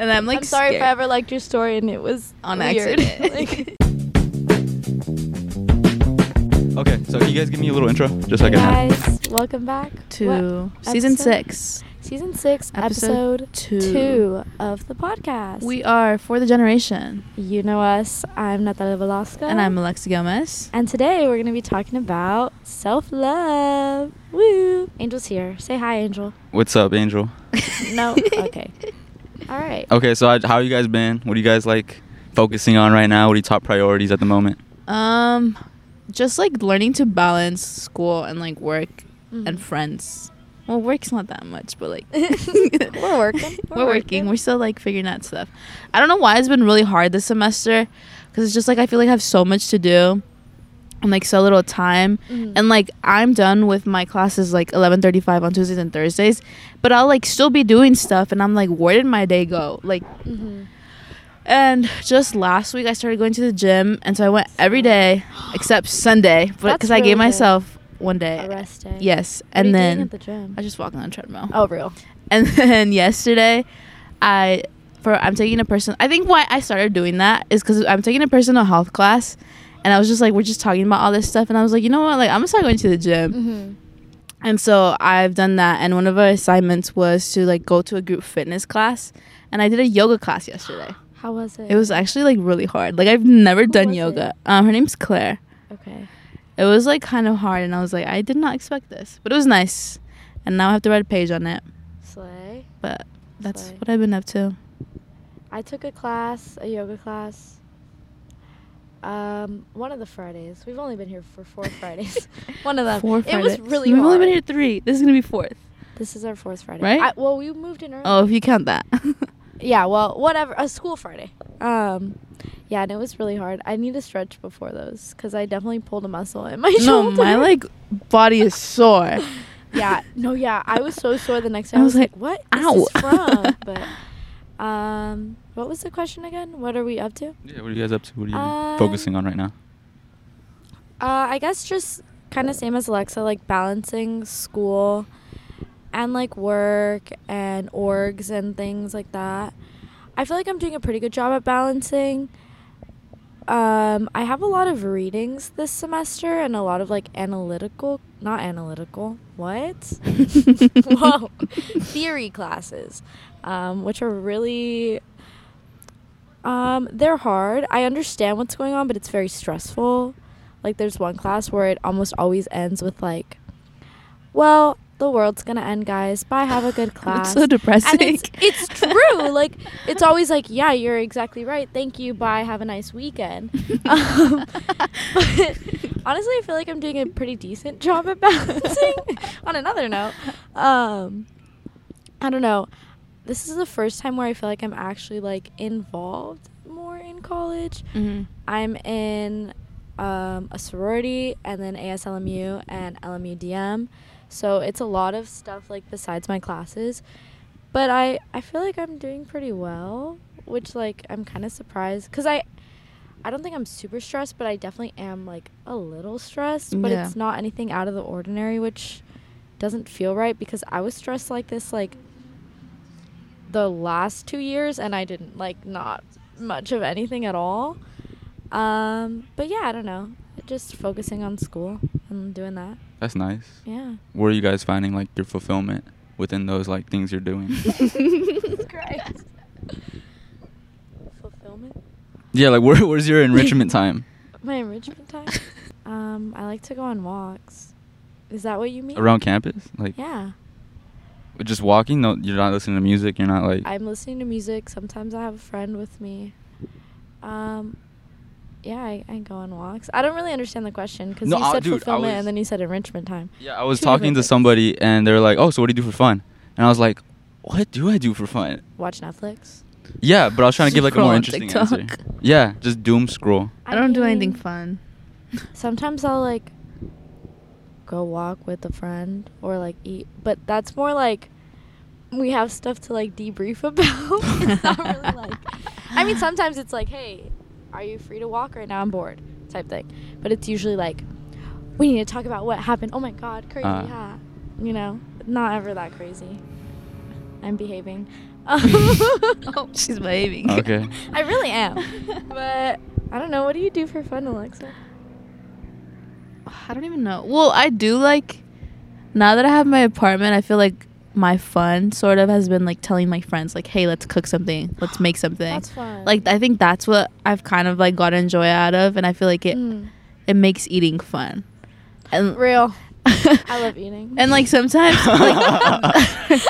and I'm like I'm sorry if I ever liked your story and it was on weird. accident. like, Okay, so can you guys give me a little intro, just so I can have. guys, welcome back to What season episode? six. season six, Episode episode, two. two. of the podcast. We are for the generation, you know us. I'm Natalia Velasco, and I'm Alexa Gomez. And today we're gonna be talking about self love. Woo! Angel's here. Say hi, Angel. What's up, Angel? No. okay. All right. Okay, so I, how you guys been? What are you guys like focusing on right now? What are your top priorities at the moment? Um, just like learning to balance school and like work Mhm. and friends. Well, work's not that much, but like We're working. We're, working. We're still like figuring out stuff. I don't know why it's been really hard this semester, because it's just like I feel like I have so much to do, and like so little time. Mhm. And like I'm done with my classes like 11:35 on Tuesdays and Thursdays, but I'll like still be doing stuff, and I'm like, where did my day go? Like, Mhm. and just last week I started going to the gym, and so I went every day except Sunday, but because I really gave good. myself one day. A rest day. Yes, What and then at the gym. I just walk on the treadmill. Oh, real. And then yesterday, I for I'm taking a person. I think why I started doing that is because I'm taking a personal health class, and I was just like, we're just talking about all this stuff, and I was like, you know what, like I'm gonna start going to the gym. Mm-hmm. And so I've done that, and one of our assignments was to like go to a group fitness class, and I did a yoga class yesterday. How was it? It was actually like really hard. Like I've never Who done yoga. it? Um, her name's Claire. okay. It was like kind of hard, and I was like, I did not expect this, but it was nice. And now I have to write a page on it. Slay. But that's Slay. what I've been up to. I took a class, a yoga class. Um, one of the Fridays. We've only been here for four Fridays. one of them. Four Fridays. it was really We've hard. only been here three. This is gonna be fourth, This is our fourth Friday. Right? I, well, we moved in early. Oh, if you count that. Yeah, well, whatever. A school Friday. Um, yeah, and it was really hard. I need to stretch before those because I definitely pulled a muscle in my no, shoulder. my like body is sore. Yeah, no, yeah. I was so sore the next day. I I was was, like, like, "What is "Ow." this from?" But, um, what was the question again? What are we up to? Yeah, what are you guys up to? What are you Um, focusing on right now? Uh, I guess just kind of same as Alexa, like balancing school and like work and orgs and things like that. I feel like I'm doing a pretty good job at balancing. Um, I have a lot of readings this semester and a lot of like analytical, not analytical, what? Whoa, theory classes, um, which are really, um, they're hard. I understand what's going on, but it's very stressful. Like, there's one class where it almost always ends with like, "Well, the world's gonna end, guys. Bye. Have a good class." It's so depressing. and it's it's true. like, it's always like, "Yeah, you're exactly right. Thank you. Bye. Have a nice weekend." um, but honestly, I feel like I'm doing a pretty decent job at balancing. On another note, um, I don't know. This is the first time where I feel like I'm actually like involved more in college. Mhm. I'm in um, a sorority and then ASLMU and LMUDM. So it's a lot of stuff like besides my classes. But I, I feel like I'm doing pretty well, which like I'm kind of surprised cuz I I don't think I'm super stressed, but I definitely am like a little stressed, but Yeah. it's not anything out of the ordinary, which doesn't feel right because I was stressed like this like the last 2 years and I didn't like not much of anything at all. Um, but yeah, I don't know. Just focusing on school and doing that. That's nice. Yeah. Where are you guys finding like your fulfillment within those like things you're doing? Christ. Fulfillment. yeah, like where, where's your enrichment time? My enrichment time. um, I like to go on walks. Is that what you mean? Around campus? Like Yeah. Just walking? No, you're not listening to music. You're not like. I'm listening to music. Sometimes I have a friend with me. Um, yeah, I, I go on walks. I don't really understand the question because No, you I- said dude, fulfillment was- and then you said enrichment time. Yeah, I was Two talking different to things. somebody and they're like, "Oh, so what do you do for fun?" And I was like, "What do I do for fun?" Watch Netflix. Yeah, but I was trying to give like a more interesting TikTok. answer. Yeah, just doom scroll. I don't do anything fun. Sometimes I'll like go walk with a friend or like eat, but that's more like we have stuff to like debrief about. it's not really like. I mean, sometimes it's like, hey, are you free to walk right now? I'm bored, type thing. But it's usually like, we need to talk about what happened. Oh my god, crazy, Uh. yeah. You know, not ever that crazy. I'm behaving. oh, she's behaving. Okay. I really am. But I don't know. What do you do for fun, Alexa? I don't even know. Well, I do like now that I have my apartment, I feel like my fun sort of has been like telling my friends like, "Hey, let's cook something. Let's make something." That's fun. like I think that's what I've kind of like gotten joy out of and I feel like it Mm. it makes eating fun. And real. I love eating. and like sometimes like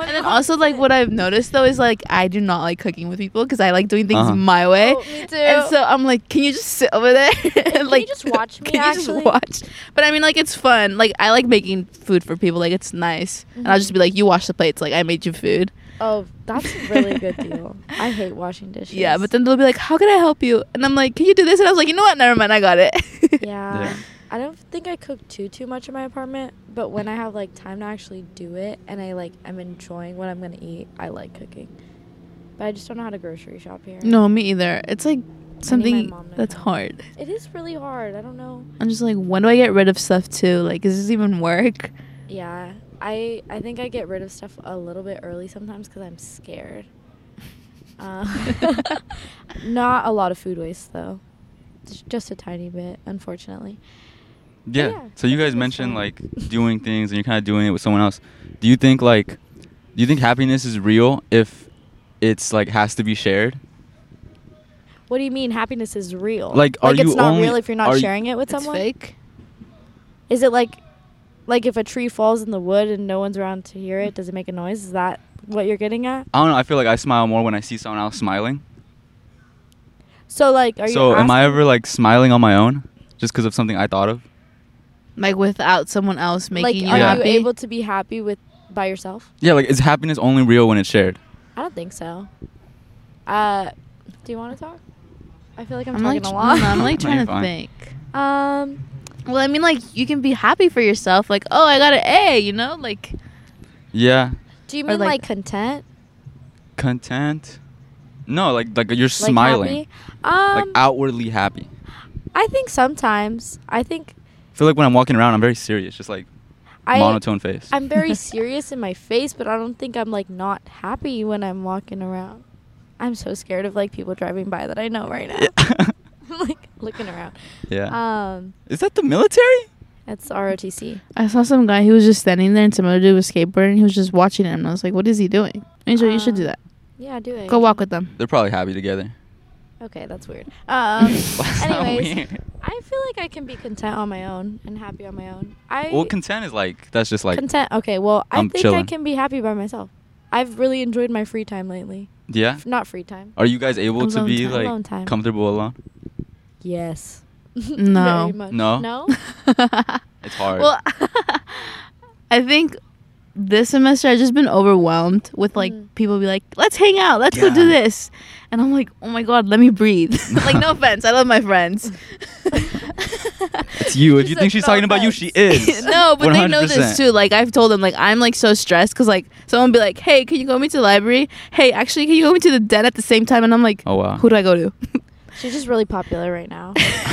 I No, no. do. And then also like what I've noticed though is like I do not like cooking with people because I like doing things Uh-huh. my way. Oh, me too. And so I'm like, can you just sit over there and like you just watch me, Can you actually? just watch? But I mean, like it's fun. Like I like making food for people. Like it's nice, and I'll just be like, you wash the plates. Like I made you food. Oh, that's a really good deal. I hate washing dishes. Yeah, but then they'll be like, how can I help you? And I'm like, can you do this? And I was like, you know what? Never mind. I got it. yeah. Yeah. I don't think I cook too too much in my apartment, but when I have like time to actually do it and I like I'm enjoying what I'm gonna eat, I like cooking. But I just don't know how to grocery shop here. no, me either. It's like something that's hard. It is really hard. I don't know. I'm just like, when do I get rid of stuff too? Like, does this even work? Yeah, I I think I get rid of stuff a little bit early sometimes because I'm scared. Uh, not a lot of food waste though, just a tiny bit, unfortunately. Yeah. yeah, So you guys mentioned fun. like doing things and you're kind of doing it with someone else. Do you think like do you think happiness is real if it's like has to be shared? What do you mean happiness is real? Like, are it's you not only- real if you're not are you- sharing it with It's someone? fake. Is it like like if a tree falls in the wood and no one's around to hear it, does it make a noise? Is that what you're getting at? I don't know. I feel like I smile more when I see someone else smiling. So like are so you So am I ever like smiling on my own just because of something I thought of? Like without someone else making like you are happy. you able to be happy with by yourself? Yeah, like is happiness only real when it's shared? I don't think so. Uh do you want to talk? I feel like I'm, I'm talking like, a lot. no, I'm like trying to fine. think. um Well, I mean, like you can be happy for yourself. Like, oh, I got an A. You know, like Yeah. do you mean like, like- content? Content? No, like like you're Like smiling. happy? Um like outwardly happy. I think sometimes. I think I feel like when I'm walking around I'm very serious, just like I monotone face. I'm very serious in my face, but I don't think I'm like not happy when I'm walking around. I'm so scared of like people driving by that I know right now. I'm like looking around. yeah. Um, Is that the military? it's ROTC. I saw some guy. He was just standing there, and some other dude was skateboarding. He was just watching him, and I was like, "What is he doing?" Angel, you should do Uh, that. Yeah, do it. Go walk with them. They're probably happy together. Okay, that's weird. Um, That's anyways, weird. I feel like I can be content on my own and happy on my own. I Well, content is like that's just like content. Okay, well, I I'm think I can be happy by myself. I've really enjoyed my free time lately. yeah. F- Not free time. Are you guys able to be time. like Alone time. comfortable alone? Yes. No. Very much. No? No. It's hard. Well, I think this semester I've just been overwhelmed with like Mm. people be like, "Let's hang out. Let's go do this," and I'm like, "Oh my god, let me breathe." like, no offense, I love my friends. it's you. If She you said think she's no talking about you, she is. no, but they know this too. Like I've told them, like I'm like so stressed because like someone be like, "Hey, can you go with me to the library?" Hey, actually, can you go with me to the den at the same time? And I'm like, Oh wow. "Who do I go to?" She's just really popular right now.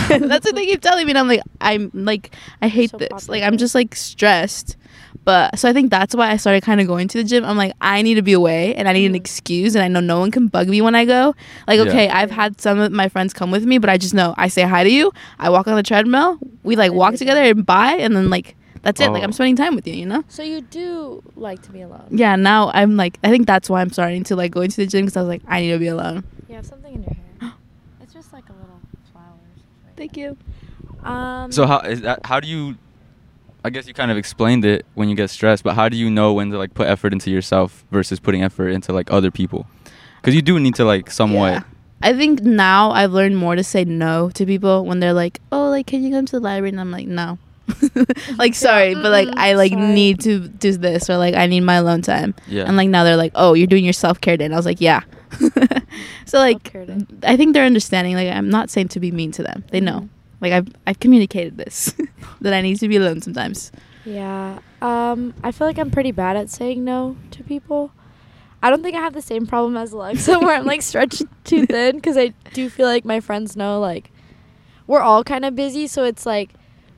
That's what they keep telling me, and I'm like, I'm like, I hate So this. popular. Like, I'm just like stressed. But so I think that's why I started kind of going to the gym. I'm like, I need to be away, and I need an Mm. excuse, and I know no one can bug me when I go. Like, Yeah. okay, I've had some of my friends come with me, but I just know I say hi to you, I walk on the treadmill, we like walk together and bye, and then like that's it. Like Oh. I'm spending time with you, you know. so you do like to be alone. Yeah. Now I'm like, I think that's why I'm starting to like go into the gym because I was like, I need to be alone. You have something in your hair. it's just like a little flowers. Thank you. Um. So how is that? How do you? I guess you kind of explained it when you get stressed, but how do you know when to like put effort into yourself versus putting effort into like other people? Because you do need to like somewhat. Yeah. I think now I've learned more to say no to people when they're like, "Oh, like, can you come to the library?" And I'm like, "No." like, sorry, but like, I like sorry. need to do this or like I need my alone time. Yeah. And like now they're like, "Oh, you're doing your self care day." And I was like, "Yeah." so like, Self-care day. I think they're understanding. Like, I'm not saying to be mean to them. They know. Mm-hmm. Like, I've I've communicated this that I need to be alone sometimes. Yeah. Um. I feel like I'm pretty bad at saying no to people. I don't think I have the same problem as Alexa, where I'm like stretched too thin, because I do feel like my friends know like we're all kind of busy, so it's like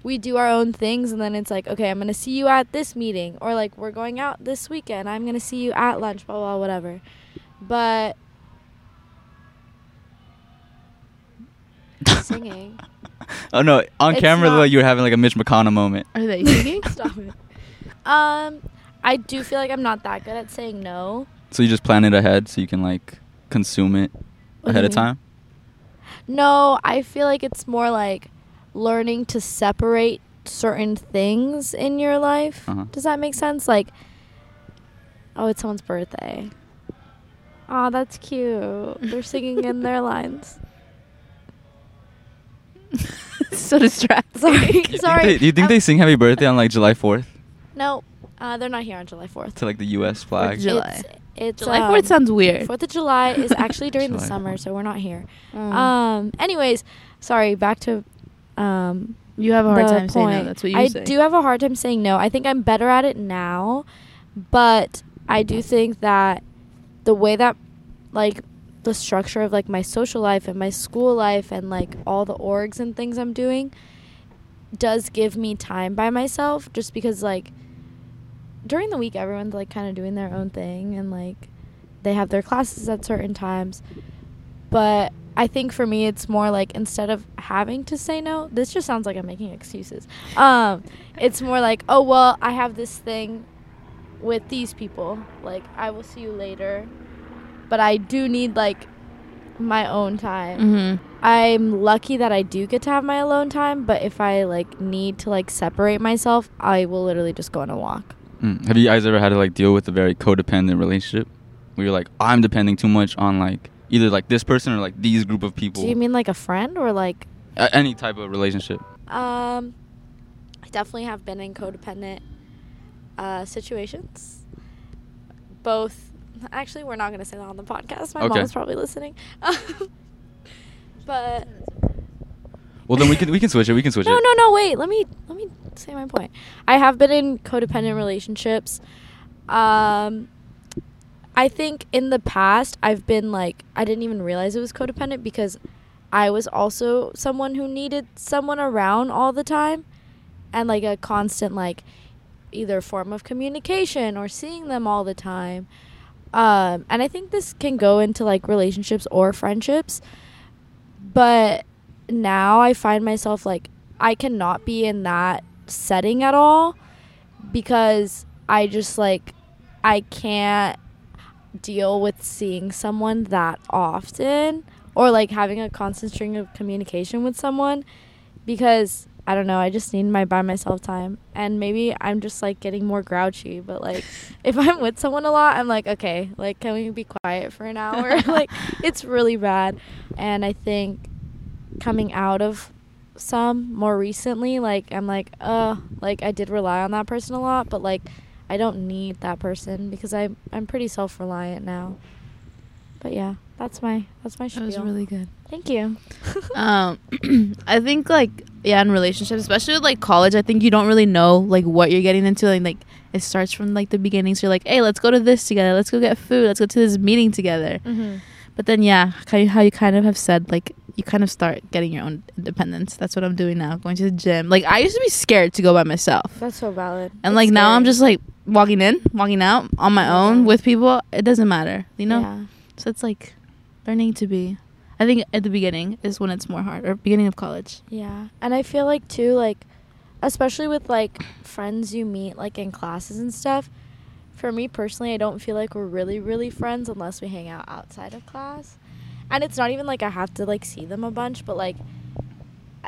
we do our own things and then it's like, okay, I'm going to see you at this meeting or like we're going out this weekend. I'm going to see you at lunch, blah, blah, whatever. But singing. oh no, on It's camera not- though you were having like a Mitch McConnell moment. Are they singing? Stop it. Um, I do feel like I'm not that good at saying no. So you just plan it ahead so you can like consume it What do ahead you of mean? time. No, I feel like it's more like learning to separate certain things in your life. Uh-huh. Does that make sense? Like, oh, it's someone's birthday. Oh, that's cute. They're singing in their lines. so distracted. Sorry, You think sorry. they- do you think I'm- they sing Happy Birthday on like July 4th No, uh, they're not here on July Fourth. to like the U.S. flag? July. It's, it's July um, 4th sounds weird. Fourth of July is actually during the summer, 4th. so we're not here. Mm. Um. Anyways, sorry. Back to um you have a hard the time saying no. That's what you I say. do have a hard time saying no. I think I'm better at it now, but I do think that the way that like the structure of like my social life and my school life and like all the orgs and things I'm doing does give me time by myself just because like during the week everyone's like kind of doing their own thing and like they have their classes at certain times but I think for me it's more like instead of having to say no, this just sounds like I'm making excuses. Um, it's more like, oh well, I have this thing with these people. Like I will see you later. But I do need like my own time. Mm-hmm. I'm lucky that I do get to have my alone time, but if I like need to like separate myself, I will literally just go on a walk. Mm. Have you guys ever had to like deal with a very codependent relationship where you're like, I'm depending too much on like either like this person or like these group of people? Do you mean like a friend or like A- any type of relationship? Um, I definitely have been in codependent uh, situations. Both, actually, we're not going to say that on the podcast. My Okay. mom's probably listening. but Well, then we can we can switch it. We can switch no, it. no, no. No. Wait, let me let me say my point. I have been in codependent relationships. Um, I think in the past I've been like I didn't even realize it was codependent because I was also someone who needed someone around all the time and like a constant like either form of communication or seeing them all the time. Um, and I think this can go into like relationships or friendships. But now I find myself like I cannot be in that setting at all because I just like I can't deal with seeing someone that often or like having a constant string of communication with someone because I don't know, I just need my by myself time. And maybe I'm just like getting more grouchy, but like if I'm with someone a lot, I'm like, okay, like can we be quiet for an hour? like it's really bad. And I think coming out of some more recently, like I'm like, uh, like I did rely on that person a lot, but like I don't need that person because I I'm pretty self reliant now. But yeah, that's my that's my That spiel. was really good. Thank you. um i think like yeah in relationships especially with like college i think you don't really know like what you're getting into like, like it starts from like the beginning so you're like hey let's go to this together let's go get food let's go to this meeting together mm-hmm. but then yeah kind of how you kind of have said like you kind of start getting your own independence that's what i'm doing now going to the gym like i used to be scared to go by myself That's so valid. and It's like now i'm just like walking in walking out on my Yeah. own with people it doesn't matter you know Yeah. It's like learning to be i think at the beginning is when it's more hard or beginning of college Yeah. And I feel like too like especially with like friends you meet like in classes and stuff. For me personally, I don't feel like we're really really friends unless we hang out outside of class. And it's not even like I have to like see them a bunch, but like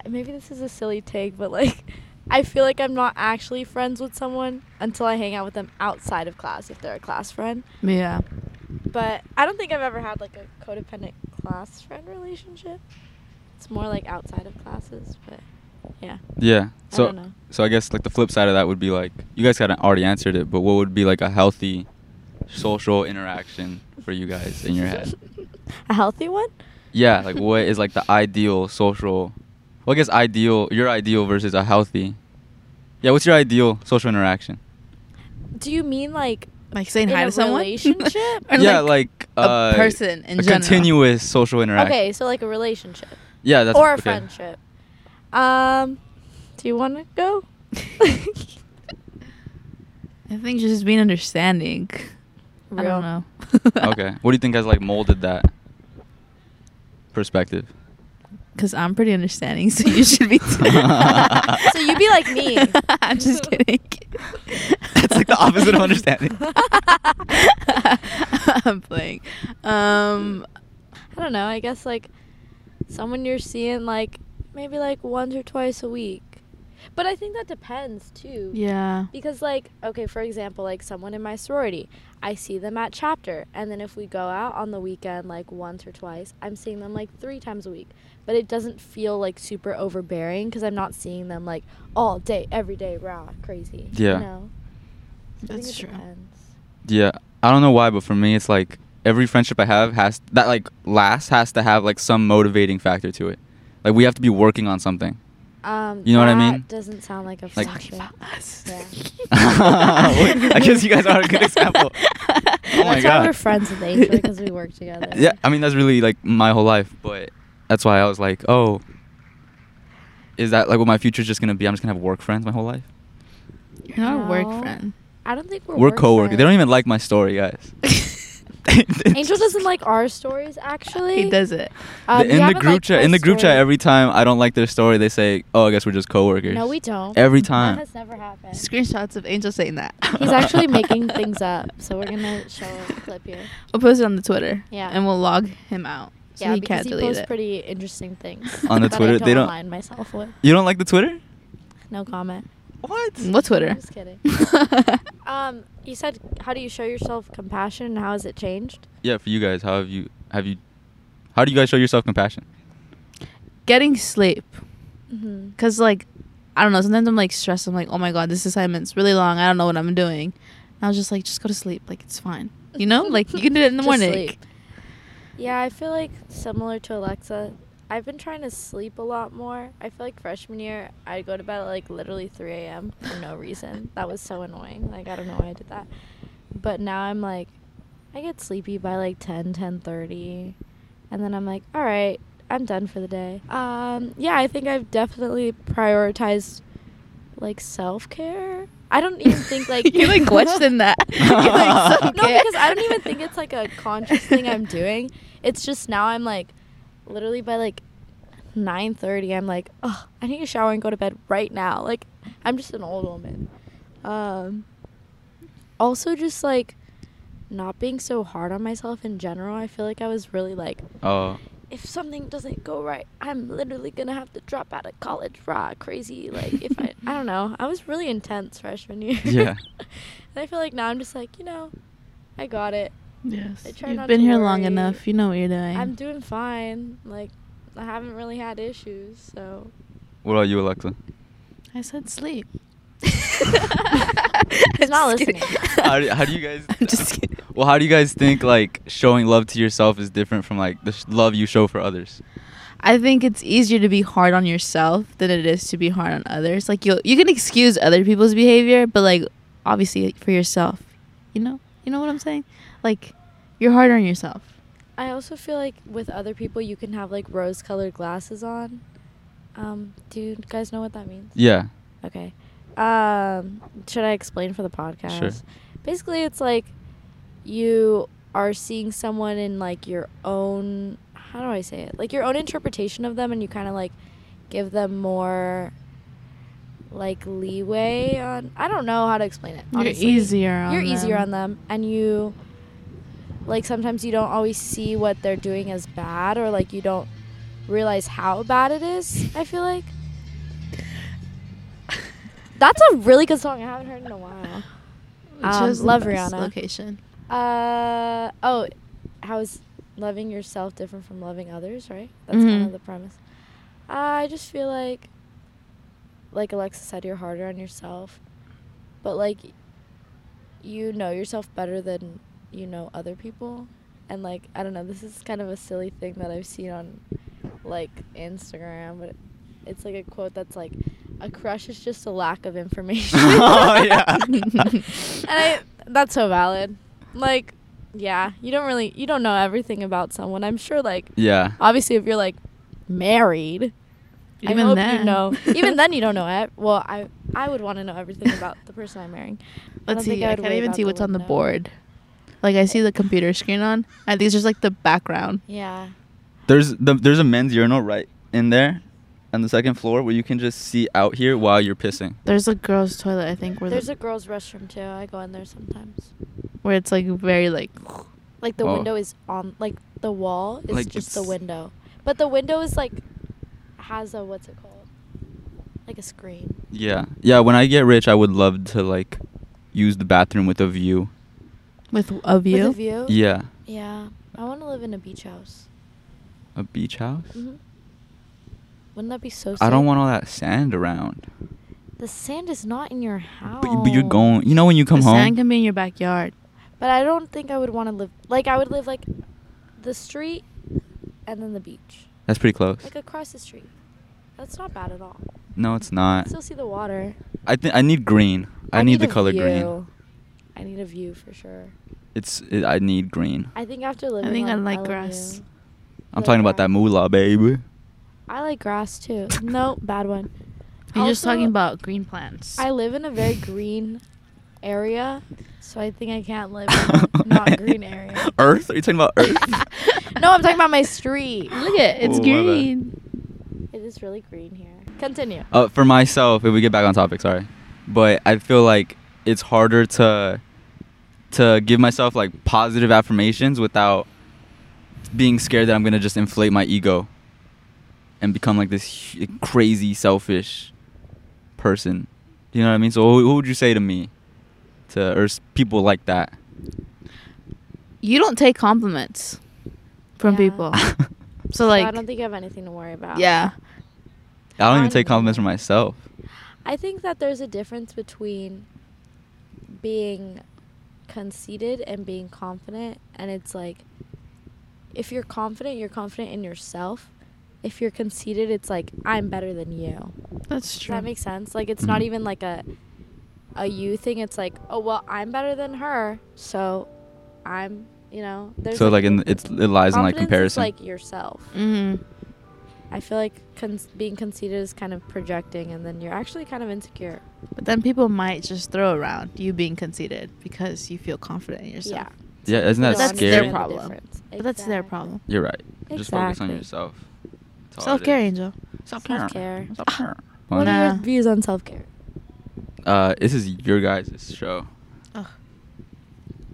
maybe this is a silly take, but like I feel like I'm not actually friends with someone until I hang out with them outside of class if they're a class friend. yeah But I don't think I've ever had like a codependent class friend relationship. It's more like outside of classes, but yeah. Yeah. I So know. so I guess like the flip side of that would be like you guys kind of already answered it, but what would be like a healthy social interaction for you guys in your head? A healthy one? Yeah, like what is like the ideal social? Well, I guess ideal your ideal versus a healthy. Yeah, what's your ideal social interaction? Do you mean like like saying in hi a to someone relationship? Or, yeah, like, like, a uh, person in a general. continuous social interaction. okay, so like a relationship Yeah, that's or a okay. friendship. Um, Do you want to go? I think just being understanding. I don't know. okay. What do you think has like molded that perspective? Because I'm pretty understanding, so you should be. too. So you'd be like me. I'm just kidding. That's like the opposite of understanding. I'm playing. Um, I don't know. I guess like someone you're seeing like maybe like once or twice a week. But I think that depends too. yeah. Because like okay, for example, like someone in my sorority, I see them at chapter, and then if we go out on the weekend like once or twice, I'm seeing them like three times a week. But it doesn't feel like super overbearing because I'm not seeing them like all day, every day, raw, crazy. Yeah. You know? So I think That's it true. depends. Yeah, I don't know why, but for me, it's like every friendship I have has that like lasts has to have like some motivating factor to it. Like we have to be working on something. Um, You know what I that mean? Doesn't sound like a Like- friendship. Talking about us. Yeah. I guess you guys are a good example. Oh my That's why we're friends with Angel because we work together. Yeah, I mean that's really like my whole life, but that's why I was like, oh, is that like what my future's just gonna be? I'm just gonna have work friends my whole life. You're not a work friend. I don't think we're. We're work coworkers. They don't even like my story, guys. Angel doesn't like our stories actually. He does it. Um, in the group chat, in the group chat, every time I don't like their story, they say, "Oh, I guess we're just coworkers." No, we don't. Every That time. has never happened. Screenshots of Angel saying that. He's actually making things up, so we're gonna show a clip here. We'll post it on the Twitter. Yeah. And we'll log him out. So yeah, he because can't he posts it. pretty interesting things On the Twitter, I they don't don't- align myself with. You don't like the Twitter? No comment. What? What Twitter? I'm just kidding. Um, you said, how do you show yourself compassion, and how has it changed? Yeah, for you guys, how have you have you? How do you guys show yourself compassion? Getting sleep. Mm-hmm. Cause like, I don't know. Sometimes I'm like stressed. I'm like, oh my god, this assignment's really long. I don't know what I'm doing. And I was just like, just go to sleep. Like it's fine. You know, like you can do it in the Just morning. sleep. Yeah, I feel like similar to Alexa. I've been trying to sleep a lot more. I feel like freshman year, I'd go to bed at like literally 3 a.m. for no reason. That was so annoying. Like, I don't know why I did that. But now I'm like, I get sleepy by like 10, 10.30. And then I'm like, all right, I'm done for the day. Um, yeah, I think I've definitely prioritized like self-care. I don't even think like you like question that. Like, no, because I don't even think it's like a conscious thing I'm doing. It's just now I'm like, literally by like 9:30, I'm like, oh, I need to shower and go to bed right now. Like, I'm just an old woman. Um. Also, just like not being so hard on myself in general. I feel like I was really like, Oh, if something doesn't go right, I'm literally gonna have to drop out of college. Raw, crazy. Like, if I, I don't know. I was really intense freshman year. Yeah. and I feel like now I'm just like, you know, I got it. Yes, I try you've not been to here long enough. You know what you're doing. I'm doing fine. Like, I haven't really had issues, so. what about you, Alexa? I said sleep. He's not Just kidding. listening. How do, how do you guys? I'm just kidding. Well, how do you guys think like showing love to yourself is different from like the sh- love you show for others? I think it's easier to be hard on yourself than it is to be hard on others. Like you, you can excuse other people's behavior, but like obviously for yourself, you know, you know what I'm saying? Like you're hard on yourself. I also feel like with other people, you can have like rose colored glasses on. Um, do you guys know what that means? Yeah. Okay. Um, should I explain for the podcast? Sure. Basically, it's like you are seeing someone in like your own how do I say it? Like your own interpretation of them and you kind of like give them more like leeway on I don't know how to explain it. honestly. You're easier on You're easier on them and you like sometimes you don't always see what they're doing as bad or like you don't realize how bad it is, I feel like. That's a really good song. I haven't heard in a while. Um, love Rihanna. Location. Uh oh, how is loving yourself different from loving others? Right. That's kind Mhm. of the premise. I just feel like, like Alexa said, you're harder on yourself, but like, you know yourself better than you know other people, and like I don't know. This is kind of a silly thing that I've seen on, like Instagram, but it's like a quote that's like, "A crush is just a lack of information." Oh, yeah. and I, that's so valid. Like, yeah, you don't really, you don't know everything about someone. I'm sure, like, Yeah. obviously, if you're like married, I hope then. you know. Even then, you don't know it. Well, I I would want to know everything about the person I'm marrying. Let's don't see. I, can't even see what's on the window. board. Like I see the computer screen on, and these are just like the background. Yeah. There's the, there's a men's urinal right in there, on the second floor where you can just see out here while you're pissing. There's a girls' toilet, I think, where There's the, a girls' restroom too. I go in there sometimes. where it's like very like. Like the Oh. window is on, like the wall is Like, just the window, but the window is like has a what's it called? Like a screen. Yeah, yeah. When I get rich, I would love to like use the bathroom with a view. With a view. With a view. Yeah, Yeah. I want to live in a beach house. a beach house. hmm Wouldn't that be so? I don't want all that sand around. The sand is not in your house. But, but you're going. You know when you come the home. sand can be in your backyard. But I don't think I would want to live like I would live like the street and then the beach, That's pretty close. like across the street. That's not bad at all. No, it's not. I not. still see the water. I think I need green. I, need, the a color green. View. I need a view for sure. It's. It, I need green. I think after living, I think I like LMU, grass. I'm like talking about that moolah, baby. I like grass too. no, bad one. You're just talking about green plants. I live in a very green area, so I think I can't live in a not green area. Earth? Are you talking about Earth? no, I'm talking about my street. Look at it's Oh, my bad. green. It is really green here. Continue. Uh, for myself, if we get back on topic, sorry, but I feel like it's harder to to give myself like positive affirmations without being scared that I'm gonna just inflate my ego and become like this hu- crazy selfish person. Do you know what I mean? So, who, who would you say to me, to or people like that? You don't take compliments from Yeah. people. So So like I don't think you have anything to worry about. yeah. I don't even I take don't compliments know. from myself. I think that there's a difference between being conceited and being confident. And it's like, if you're confident, you're confident in yourself. If you're conceited, it's like, I'm better than you. That's Does true. that makes sense? Like, it's not Mhm. even like a a you thing. It's like, oh, well, I'm better than her. So I'm, you know, there's so like, in, it's it lies in like Confidence is, comparison. like yourself. Mhm. I feel like con- being conceited is kind of projecting, and then you're actually kind of insecure. But then people might just throw around you being conceited because you feel confident in yourself. Yeah. Yeah, isn't that People don't scary? understand the problem. difference. But that's their problem. You're right. Just focus on yourself. That's all it Self care. Angel. Self-care. Self-care. What Nah. are your views on self care? Uh, this is your guys' show.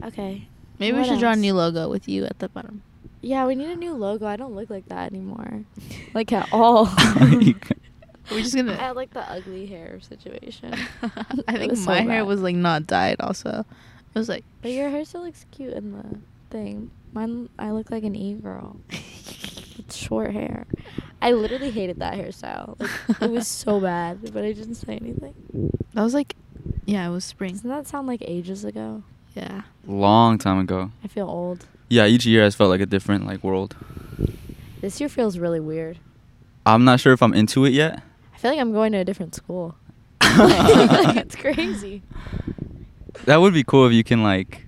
Okay. Maybe we What should draw a new logo with you at the bottom. Yeah, we need a new logo. I don't look like that anymore. like at all. We're just gonna. I had like the ugly hair situation. I think was so my hair bad. was like not dyed. Also, it was like. But your hair still looks cute in the thing. Mine, I look like an e girl. with short hair. I literally hated that hairstyle. Like, it was so bad, but I didn't say anything. That was like, yeah, it was spring. Doesn't that sound like ages ago? Yeah. Long time ago. I feel old. Yeah, each year has felt like a different like world. This year feels really weird. I'm not sure if I'm into it yet. I feel like I'm going to a different school. like, it's crazy. That would be cool if you can like.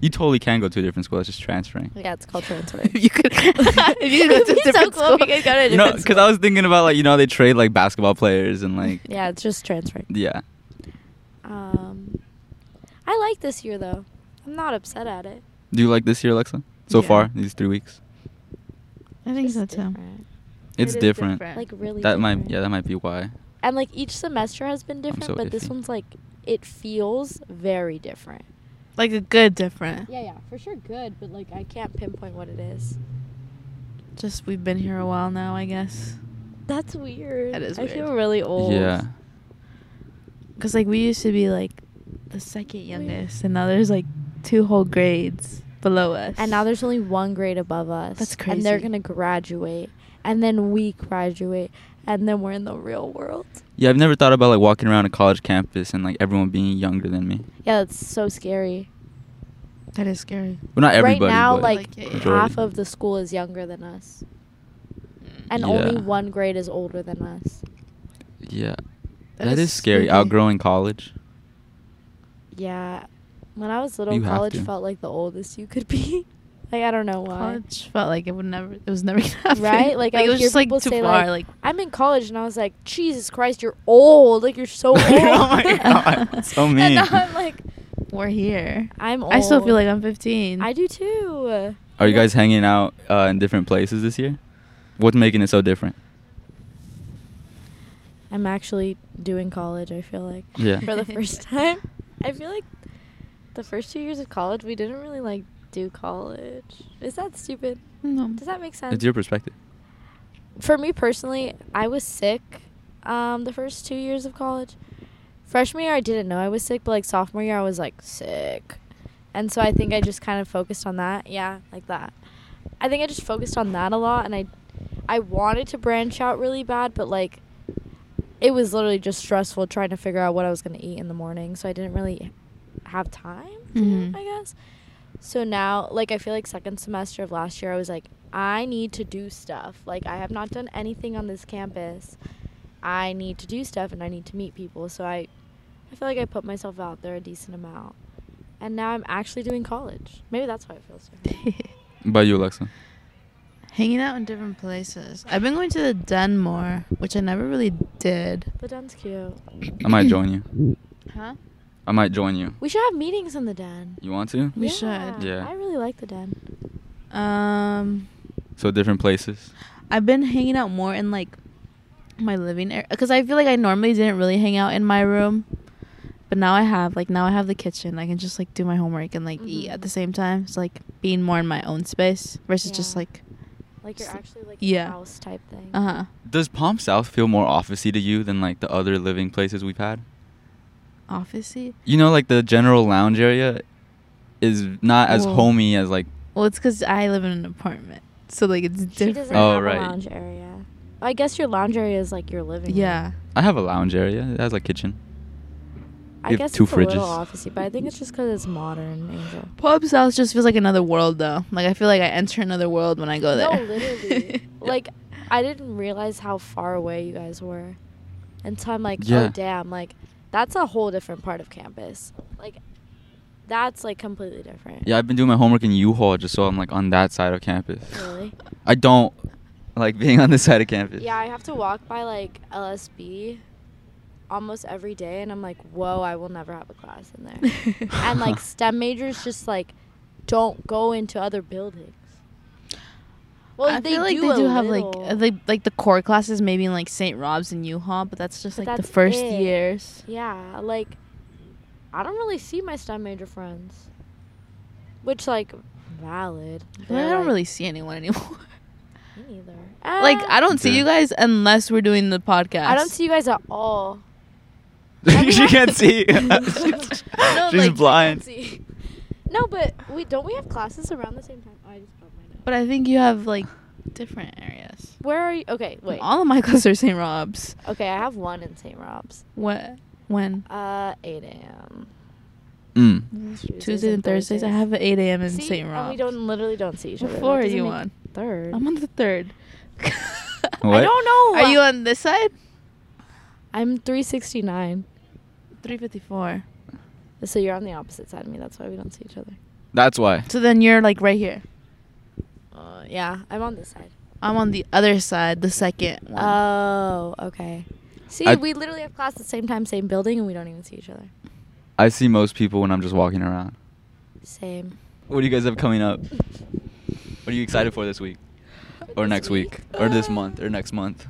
You totally can go to a different school. It's just transferring. Yeah, it's called transfer. If you could, if you could go to a be so different cool if you could go to a You know, different because I was thinking about like you know they trade like basketball players and like Yeah, it's just transferring. yeah. Um, I like this year though. I'm not upset at it. Do you like this year, Alexa? So Yeah. far, these three weeks. I think It's so too. It's It is different. different. Like really. That might yeah, that might be why. And like each semester has been different, so but this one's like it feels very different. Like a good different. Yeah, yeah, for sure good, but like I can't pinpoint what it is. Just we've been here a while now, I guess. That's weird. That is I feel really old. Yeah. Cause like we used to be like the second youngest, and now there's like two whole grades below us. And now there's only one grade above us. That's crazy. And they're gonna graduate, and then we graduate, and then we're in the real world. Yeah, I've never thought about like walking around a college campus and like everyone being younger than me. Yeah, that's so scary. that is scary. Well, not everybody. right now, but like, Like, yeah, yeah. Half of the school is younger than us, mm. and Yeah. only one grade is older than us. yeah, That that is is scary. Outgrowing college. Yeah, when I was little, You college felt like the oldest you could be. Like I don't know why. College felt like it would never. It was never gonna happen. Right? Like, I it was hear just like people too say, far. like, Like, I'm in college and I was like, Jesus Christ, you're old. Like you're so old. oh my god, so and mean. now I'm like, we're here. I'm old. I still feel like I'm 15. I do too. Are you guys hanging out uh, in different places this year? What's making it so different? I'm actually doing college. I feel like Yeah. for the first time. I feel like the first two years of college we didn't really like do college. Is that stupid? No. Does that make sense? It's your perspective. for me personally, I was sick um, the first two years of college. Freshman year, I didn't know I was sick, but like sophomore year, I was like sick. And so I think I just kind of focused on that. Yeah, like that. I think I just focused on that a lot, and I, I wanted to branch out really bad, but like, it was literally just stressful trying to figure out what I was gonna eat in the morning. So I didn't really have time, to, Mhm. I guess. So now, like, I feel like second semester of last year, I was like, I need to do stuff. Like, I have not done anything on this campus. I need to do stuff and I need to meet people. So I, I feel like I put myself out there a decent amount. And now I'm actually doing college. Maybe that's why it feels different. What about you, Alexa? Hanging out in different places. I've been going to the den more, which I never really did. The den's cute. I might join you. Huh? I might join you. We should have meetings in the den. You want to? We should. Yeah. I really like the den. Um, So different places. I've been hanging out more in like my living area because I feel like I normally didn't really hang out in my room, but now I have. Like now I have the kitchen. I can just like do my homework and like eat Mhm. at the same time. It's like being more in my own space versus just like Like you're actually like yeah. a house type thing. uh huh Does Palm South feel more officey to you than like the other living places we've had? Officey. You know, like the general lounge area is not as Well- homey as like. Well, it's because I live in an apartment, so like it's She different. doesn't Oh, have right. a lounge area. I guess your lounge area is like your living room. Yeah. I have a lounge area. It has a kitchen. I have guess two it's a little fridges. officey, but I think it's just because it's modern, Angel. Palm South just feels like another world, though. Like I feel like I enter another world when I go there. No, literally. like, I didn't realize how far away you guys were until I'm like, Yeah. oh damn, like that's a whole different part of campus. Like, that's like completely different. Yeah, I've been doing my homework in U-Hall just so I'm like on that side of campus. Really? I don't like being on this side of campus. Yeah, I have to walk by like LSB almost every day, and I'm like, whoa, I will never have a class in there. and like STEM majors just like don't go into other buildings. Well, I they feel like do they do have little. like uh, like like the core classes maybe in like St. Rob's and U-Hall, but that's just But like the first it. years. Yeah, like I don't really see my STEM major friends, which like valid. I, like I don't like- really see anyone anymore. Me neither. like Uh, I don't see Yeah. you guys unless we're doing the podcast. I don't see you guys at all. she can't see. No, She's like, blind. can't see. No, but we don't we have classes around the same time. Oh, But I think you have like different areas. Where are you? Okay, wait. All of my classes are St. Rob's. Okay, I have one in St. Rob's. What? When? Uh, 8 a.m. Mm. Tuesdays and Thursdays. I have at 8 a.m. in See? St. And Rob's. we don't literally don't see each What other. floor That are you make- on? Third. I'm on the third. I don't know. Are you on this side? I'm 369. 354. So you're on the opposite side of me. That's why we don't see each other. That's why. So then you're like right here. Uh, yeah, I'm on this side. I'm on the other side, the second one. Oh, okay. See, I- we literally have class at the same time, same building, and we don't even see each other. I see most people when I'm just walking around. Same. What do you guys have coming up? What are you excited for this week? Or This next week? Or this month? Or Uh, next month?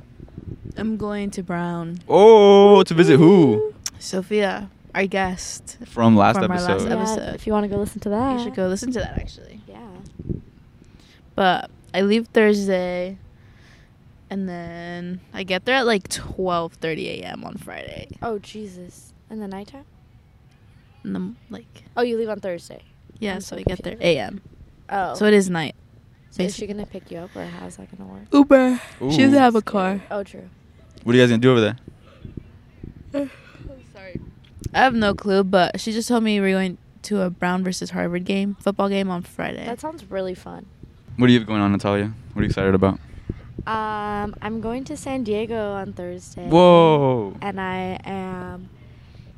I'm going to Brown. Oh, to visit who? Sophia, our guest. From last From our last episode. Yeah, episode. if you want to go listen to that. You should go listen to that actually. Yeah. But I leave Thursday, and then I get there at like 12:30 a.m. on Friday. Oh Jesus! In the nighttime? And then like Oh, you leave on Thursday. yeah, I'm so so I get there a.m. Oh. So it is night. So is she gonna pick you up, or how's that gonna work? Uber. She doesn't have a car. Oh, true. What are you guys gonna do over there? Sorry. I have no clue, but she just told me we're going to a Brown versus Harvard game, football game on Friday. That sounds really fun. What do you have going on, Natalia? What are you excited about? Um, I'm going to San Diego on Thursday. Whoa. And I am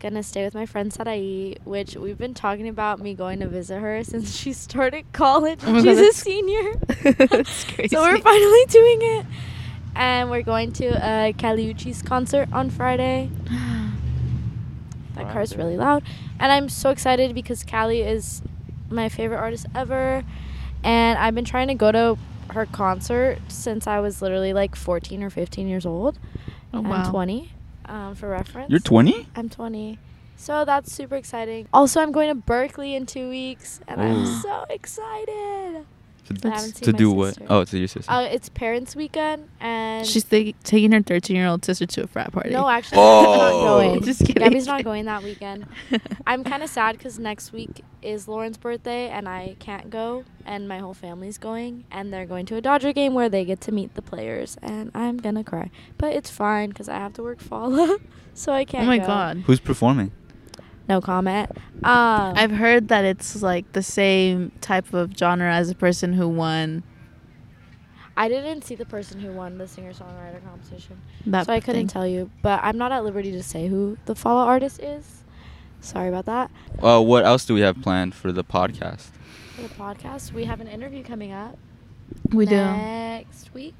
gonna stay with my friend Sarai, which we've been talking about me going to visit her since she started college. Oh She's a senior. That's crazy. So we're finally doing it. And we're going to a Kali Uchis concert on Friday. That car's really loud. And I'm so excited because Kali is my favorite artist ever. And I've been trying to go to her concert since I was literally like 14 or 15 years old. Oh, I'm wow. 20, um, for reference. You're 20? I'm 20. So that's super exciting. Also, I'm going to Berkeley in two weeks, and I'm so excited. To, I to do what? Oh, to your sister. Uh, it's Parents Weekend, and She's ta- taking her 13 year old sister to a frat party. no, actually, Gabby's not Oh. going. Just kidding. Gabby's not going that weekend. I'm kind of sad because next week is Lauren's birthday, and I can't go, and my whole family's going, and they're going to a Dodger game where they get to meet the players, and I'm gonna cry. But it's fine because I have to work fall, so I can't. Oh my go. god. Who's performing? No comment. Um, I've heard that it's like the same type of genre as the person who won I didn't see the person who won the singer songwriter competition, that so I couldn't thing. tell you. But I'm not at liberty to say who the follow artist is. Sorry about that. Uh, what else do we have planned for the podcast? For the podcast, we have an interview coming up We do. next week.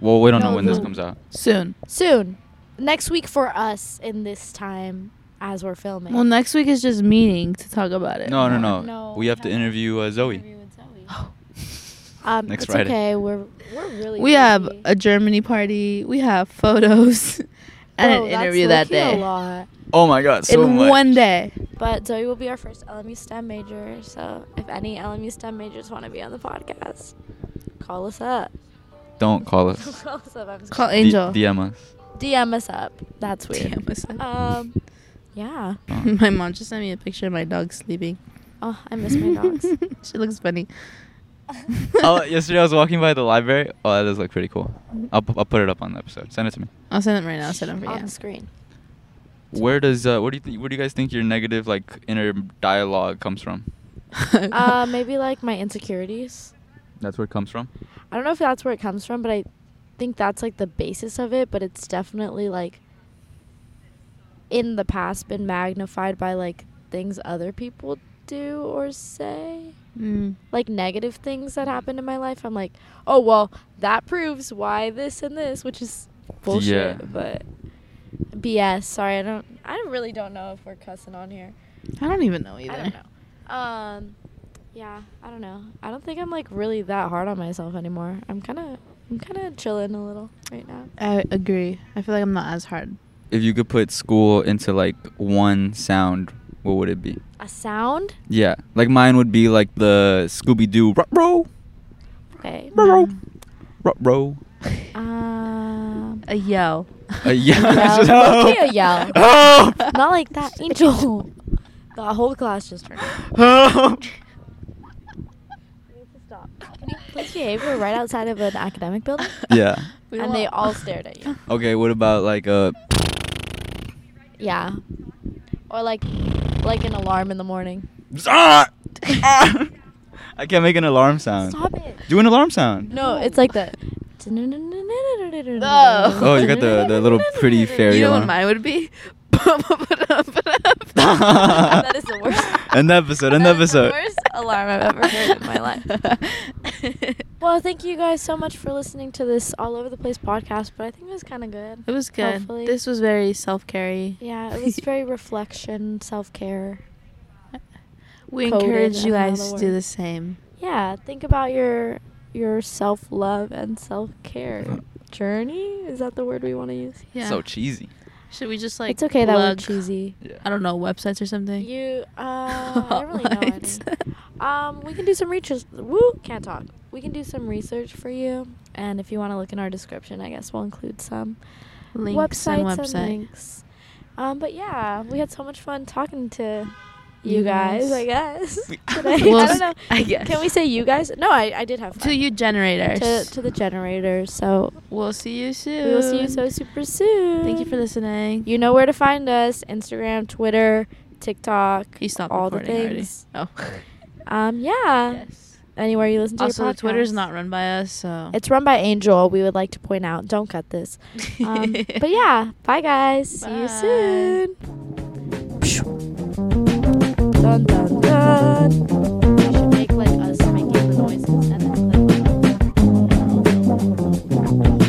Well, we don't know No, when this comes out. Soon. Soon, next week for us in this time as we're filming. Well, next week is just meeting to talk about it. No, no, no. No, we have to interview uh, Zoe. Interview Zoe. Oh. Um, Next it's Friday. okay. We're we're really. We have a Germany party. We have photos and Bro, an interview that day. A lot. Oh my god, so in much. one day. But Zoe will be our first LMU STEM major. So if any LMU STEM majors want to be on the podcast, call us up. Don't call us. call us up. I'm just Call kidding. D- Angel. DM us. DM us up. That's weird. Damn, what's that? Um, yeah. My mom just sent me a picture of my dog sleeping. Oh, I miss my dogs. she looks funny. oh, yesterday I was walking by the library. Oh, that does look pretty cool. I'll, pu- I'll put it up on the episode. Send it to me. I'll send it right now. I'll send it for on you. the screen. Where does uh, what do you think? Where do you guys think your negative like inner dialogue comes from? uh, maybe like my insecurities. That's where it comes from. I don't know if that's where it comes from, but I think that's like the basis of it. But it's definitely like in the past been magnified by like things other people do or say. Mm. Like negative things that happened in my life. I'm like, oh well, that proves why this and this, which is bullshit. Yeah. But BS. Sorry, I don't. I really don't know if we're cussing on here. I don't even know either. I don't know. Um, yeah, I don't know. I don't think I'm like really that hard on myself anymore. I'm kind of, I'm kind of chilling a little right now. I agree. I feel like I'm not as hard. If you could put school into like one sound, what would it be? A sound? Yeah, like mine would be like the Scooby Doo row Okay. row row. Um, A yell. Uh, yeah. yell. Help! Okay, a yell. Help! not like that, Angel. the whole class just turned. Help! Stop. Can you please behave? We're right outside of an academic building, Yeah. We and don't they want- all stared at you. Okay. What about like uh? Yeah. Or like, like an alarm in the morning. Ah! I can't make an alarm sound. Stop it. Do an alarm sound. No, it's like the. Oh, you got the- the little pretty fairy You know what alarm. mine would be? that is the worst. End the episode. End the That is the episode. worst alarm I've ever heard in my life. Well, thank you guys so much for listening to this all over the place podcast, but I think it was kind of good. It was good. Hopefully. This was very self care Yeah, it was very reflection, self care. We coded encourage you guys to do the same. Yeah, think about your your self love and self care journey. Is that the word we want to use? Yeah. So cheesy. Should we just like it's okay that we're cheesy. Yeah. I don't know, websites or something? You, uh, I don't really know any. Um, we can do some research. Woo, can't talk. We can do some research for you, and if you want to look in our description, I guess we'll include some Links websites and and, links. Um, but yeah, we had so much fun talking to You you, guys. guys. I guess. We- Well, I don't know. I guess. Can we say you guys? No, I, I did have fun. to you generators? to, to the generators. So we'll see you soon. we will see you so super soon. Thank you for listening. You know where to find us: Instagram, Twitter, TikTok, He stopped all the things. already. Oh. Um, yeah. yes. Anywhere you listen to Also, your the Twitter's podcast. not run by us, so. It's run by Angel. We would like to point out. Don't cut this. Um, but yeah, bye guys. See you Bye. soon. Dun dun dun.